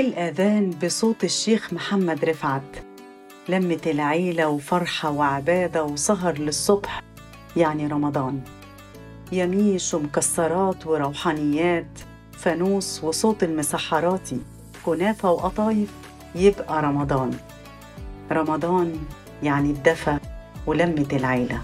الأذان بصوت الشيخ محمد رفعت. لمة العيلة وفرحة وعبادة وسهر للصبح يعني رمضان. يميش ومكسرات وروحانيات فانوس وصوت المسحراتي كنافة وقطايف يبقى رمضان. رمضان يعني الدفى ولمة العيلة.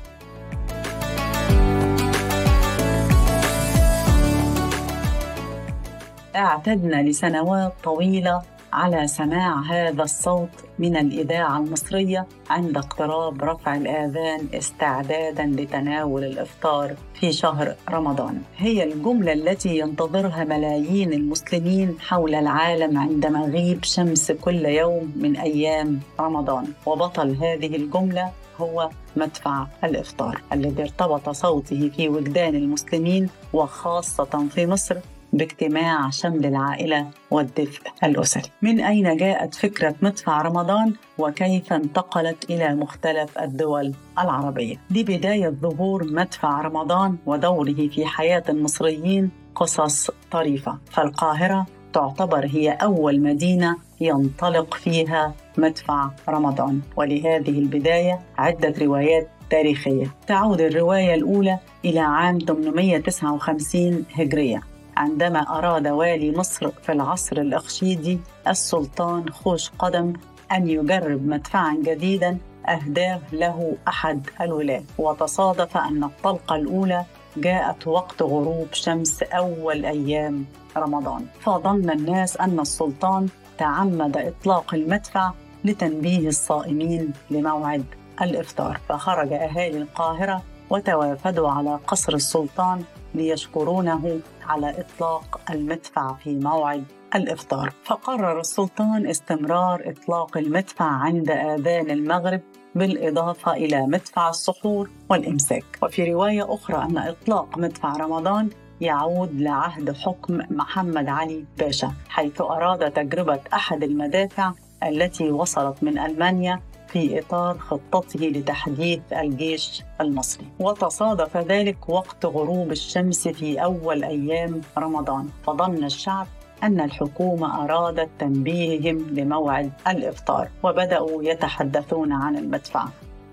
اعتدنا لسنوات طويلة على سماع هذا الصوت من الإذاعة المصرية عند اقتراب رفع الآذان استعدادا لتناول الإفطار في شهر رمضان. هي الجملة التي ينتظرها ملايين المسلمين حول العالم عند مغيب شمس كل يوم من أيام رمضان، وبطل هذه الجملة هو مدفع الإفطار الذي ارتبط صوته في وجدان المسلمين وخاصة في مصر باجتماع شمل العائلة والدفء الأسري. من أين جاءت فكرة مدفع رمضان؟ وكيف انتقلت إلى مختلف الدول العربية؟ لبداية ظهور مدفع رمضان ودوره في حياة المصريين قصص طريفة. فالقاهرة تعتبر هي أول مدينة ينطلق فيها مدفع رمضان. ولهذه البداية عدة روايات تاريخية. تعود الرواية الأولى إلى عام 859 هجرية. عندما أراد والي مصر في العصر الأخشيدي السلطان خوش قدم أن يجرب مدفعا جديدا أهداه له أحد الولاة. وتصادف أن الطلقة الأولى جاءت وقت غروب شمس أول أيام رمضان. فظن الناس أن السلطان تعمد إطلاق المدفع لتنبيه الصائمين لموعد الإفطار. فخرج أهالي القاهرة وتوافدوا على قصر السلطان ليشكرونه على إطلاق المدفع في موعد الإفطار. فقرر السلطان استمرار إطلاق المدفع عند آذان المغرب بالإضافة إلى مدفع السحور والإمساك. وفي رواية أخرى أن إطلاق مدفع رمضان يعود لعهد حكم محمد علي باشا حيث أراد تجربة أحد المدافع التي وصلت من ألمانيا في إطار خطته لتحديث الجيش المصري. وتصادف ذلك وقت غروب الشمس في أول أيام رمضان. فظن الشعب أن الحكومة أرادت تنبيههم لموعد الإفطار وبدأوا يتحدثون عن المدفع.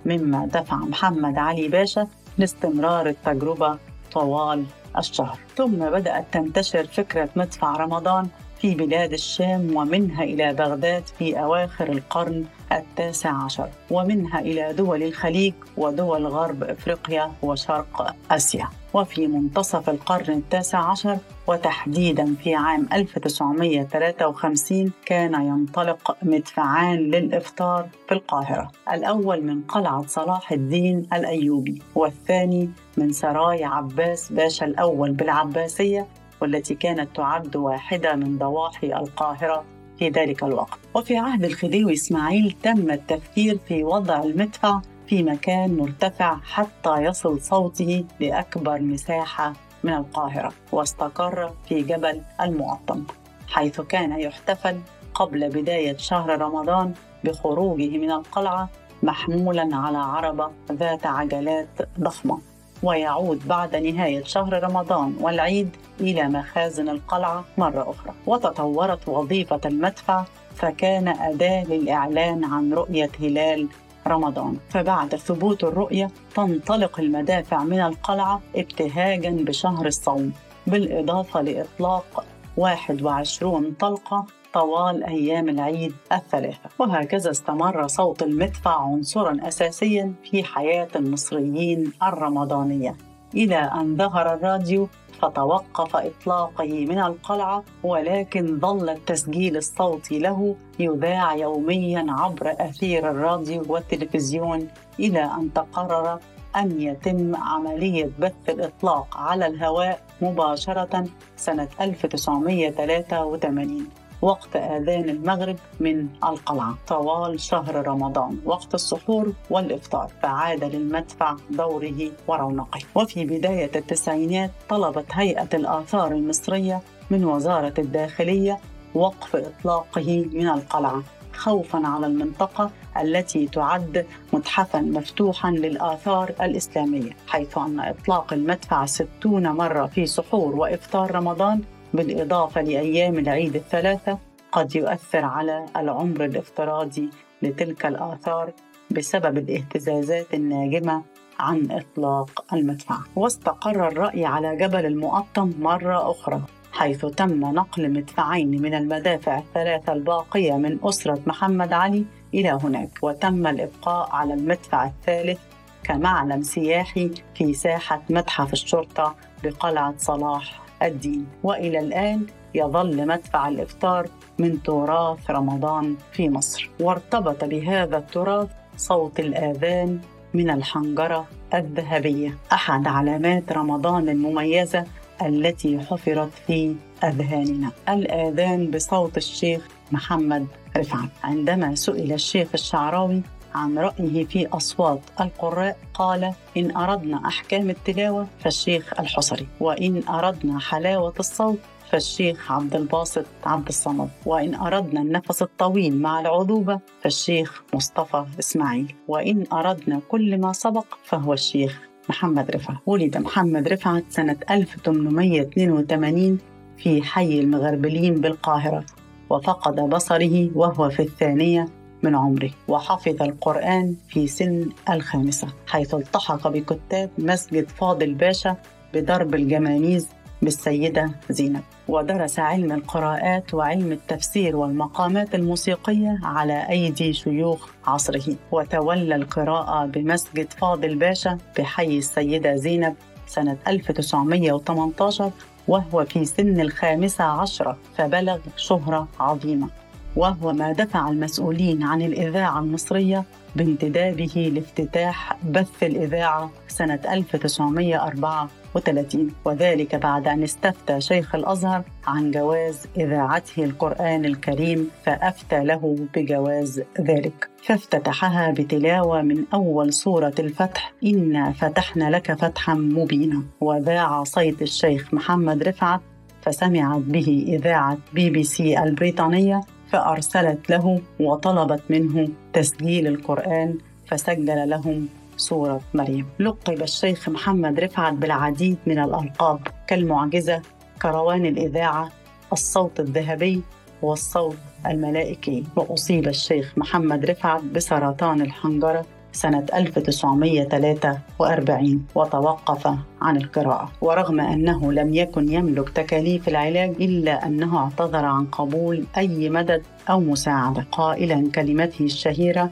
مما دفع محمد علي باشا لاستمرار التجربة طوال الشهر. ثم بدأت تنتشر فكرة مدفع رمضان في بلاد الشام ومنها إلى بغداد في أواخر القرن التاسع عشر ومنها إلى دول الخليج ودول غرب إفريقيا وشرق آسيا. وفي منتصف القرن التاسع عشر وتحديدا في عام 1953 كان ينطلق مدفعان للإفطار في القاهرة. الأول من قلعة صلاح الدين الأيوبي والثاني من سراي عباس باشا الأول بالعباسية والتي كانت تعد واحدة من ضواحي القاهرة في ذلك الوقت. وفي عهد الخديوي إسماعيل تم التفكير في وضع المدفع في مكان مرتفع حتى يصل صوته لأكبر مساحة من القاهرة واستقر في جبل المقطم حيث كان يحتفل قبل بداية شهر رمضان بخروجه من القلعة محمولا على عربة ذات عجلات ضخمة. ويعود بعد نهاية شهر رمضان والعيد إلى مخازن القلعة مرة أخرى. وتطورت وظيفة المدفع فكان أداة للإعلان عن رؤية هلال رمضان. فبعد ثبوت الرؤية تنطلق المدافع من القلعة ابتهاجا بشهر الصوم بالإضافة لإطلاق 21 طلقة طوال أيام العيد الثلاثة. وهكذا استمر صوت المدفع عنصرا أساسيا في حياة المصريين الرمضانية. إلى أن ظهر الراديو فتوقف إطلاقه من القلعة ولكن ظل التسجيل الصوتي له يذاع يوميا عبر أثير الراديو والتلفزيون إلى أن تقرر أن يتم عملية بث الإطلاق على الهواء مباشرة سنة 1983 وقت آذان المغرب من القلعة. طوال شهر رمضان وقت السحور والإفطار. فعاد للمدفع دوره ورونقه. وفي بداية التسعينات طلبت هيئة الآثار المصرية من وزارة الداخلية وقف إطلاقه من القلعة خوفا على المنطقة التي تعد متحفا مفتوحا للآثار الإسلامية حيث أن إطلاق المدفع ستون مرة في سحور وإفطار رمضان بالإضافة لأيام العيد الثلاثة قد يؤثر على العمر الافتراضي لتلك الآثار بسبب الاهتزازات الناجمة عن إطلاق المدفع. واستقر الرأي على جبل المقطم مرة أخرى حيث تم نقل مدفعين من المدافع الثلاثة الباقية من أسرة محمد علي إلى هناك وتم الإبقاء على المدفع الثالث كمعلم سياحي في ساحة متحف الشرطة بقلعة صلاح الدين. وإلى الآن يظل مدفع الإفطار من تراث رمضان في مصر. وارتبط بهذا التراث صوت الآذان من الحنجرة الذهبية. أحد علامات رمضان المميزة التي حفرت في أذهاننا. الآذان بصوت الشيخ محمد رفعت. عندما سئل الشيخ الشعراوي عن رأيه في أصوات القراء قال إن أردنا أحكام التلاوة فالشيخ الحصري وإن أردنا حلاوة الصوت فالشيخ عبد الباسط عبد الصمد وإن أردنا النفس الطويل مع العذوبة فالشيخ مصطفى إسماعيل وإن أردنا كل ما سبق فهو الشيخ محمد رفعت. ولد محمد رفعت سنة 1882 في حي المغربلين بالقاهرة وفقد بصره وهو في الثانية من عمره. وحفظ القرآن في سن الخامسة حيث التحق بكتاب مسجد فاضل باشا بدرب الجمانيز بالسيدة زينب. ودرس علم القراءات وعلم التفسير والمقامات الموسيقية على أيدي شيوخ عصره. وتولى القراءة بمسجد فاضل باشا بحي السيدة زينب سنة 1918 وهو في سن الخامسة عشرة فبلغ شهرة عظيمة. وهو ما دفع المسؤولين عن الإذاعة المصرية بانتدابه لافتتاح بث الإذاعة سنة 1934 وذلك بعد أن استفتى شيخ الأزهر عن جواز إذاعته القرآن الكريم فأفتى له بجواز ذلك. فافتتحها بتلاوة من أول سورة الفتح إنا فتحنا لك فتحا مبينا وذاع صيت الشيخ محمد رفعت فسمعت به إذاعة بي بي سي البريطانية فأرسلت له وطلبت منه تسجيل القرآن فسجل لهم سورة مريم. لقب الشيخ محمد رفعت بالعديد من الألقاب كالمعجزة كروان الإذاعة الصوت الذهبي والصوت الملائكي. وأصيب الشيخ محمد رفعت بسرطان الحنجرة سنة 1943 وتوقف عن القراءة. ورغم أنه لم يكن يملك تكاليف العلاج إلا أنه اعتذر عن قبول أي مدد أو مساعدة. قائلا كلمته الشهيرة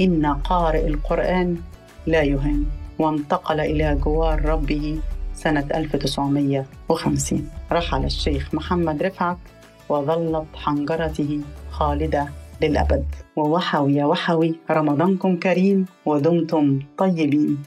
إن قارئ القرآن لا يهان. وانتقل إلى جوار ربه سنة 1950 رحل الشيخ محمد رفعت وظلت حنجرته خالدة. للأبد. ووحوي يا وحوي رمضانكم كريم ودمتم طيبين.